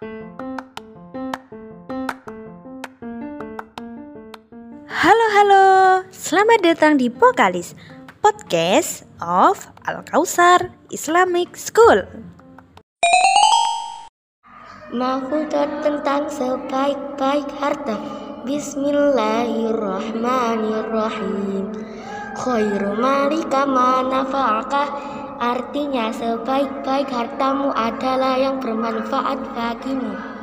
Halo halo, selamat datang di Pokalis Podcast of Al Kausar Islamic School. Mahfudzat tentang sebaik-baik harta. Bismillahirrahmanirrahim Khairu malika manafa'aka Artinya sebaik-baik hartamu adalah yang bermanfaat bagimu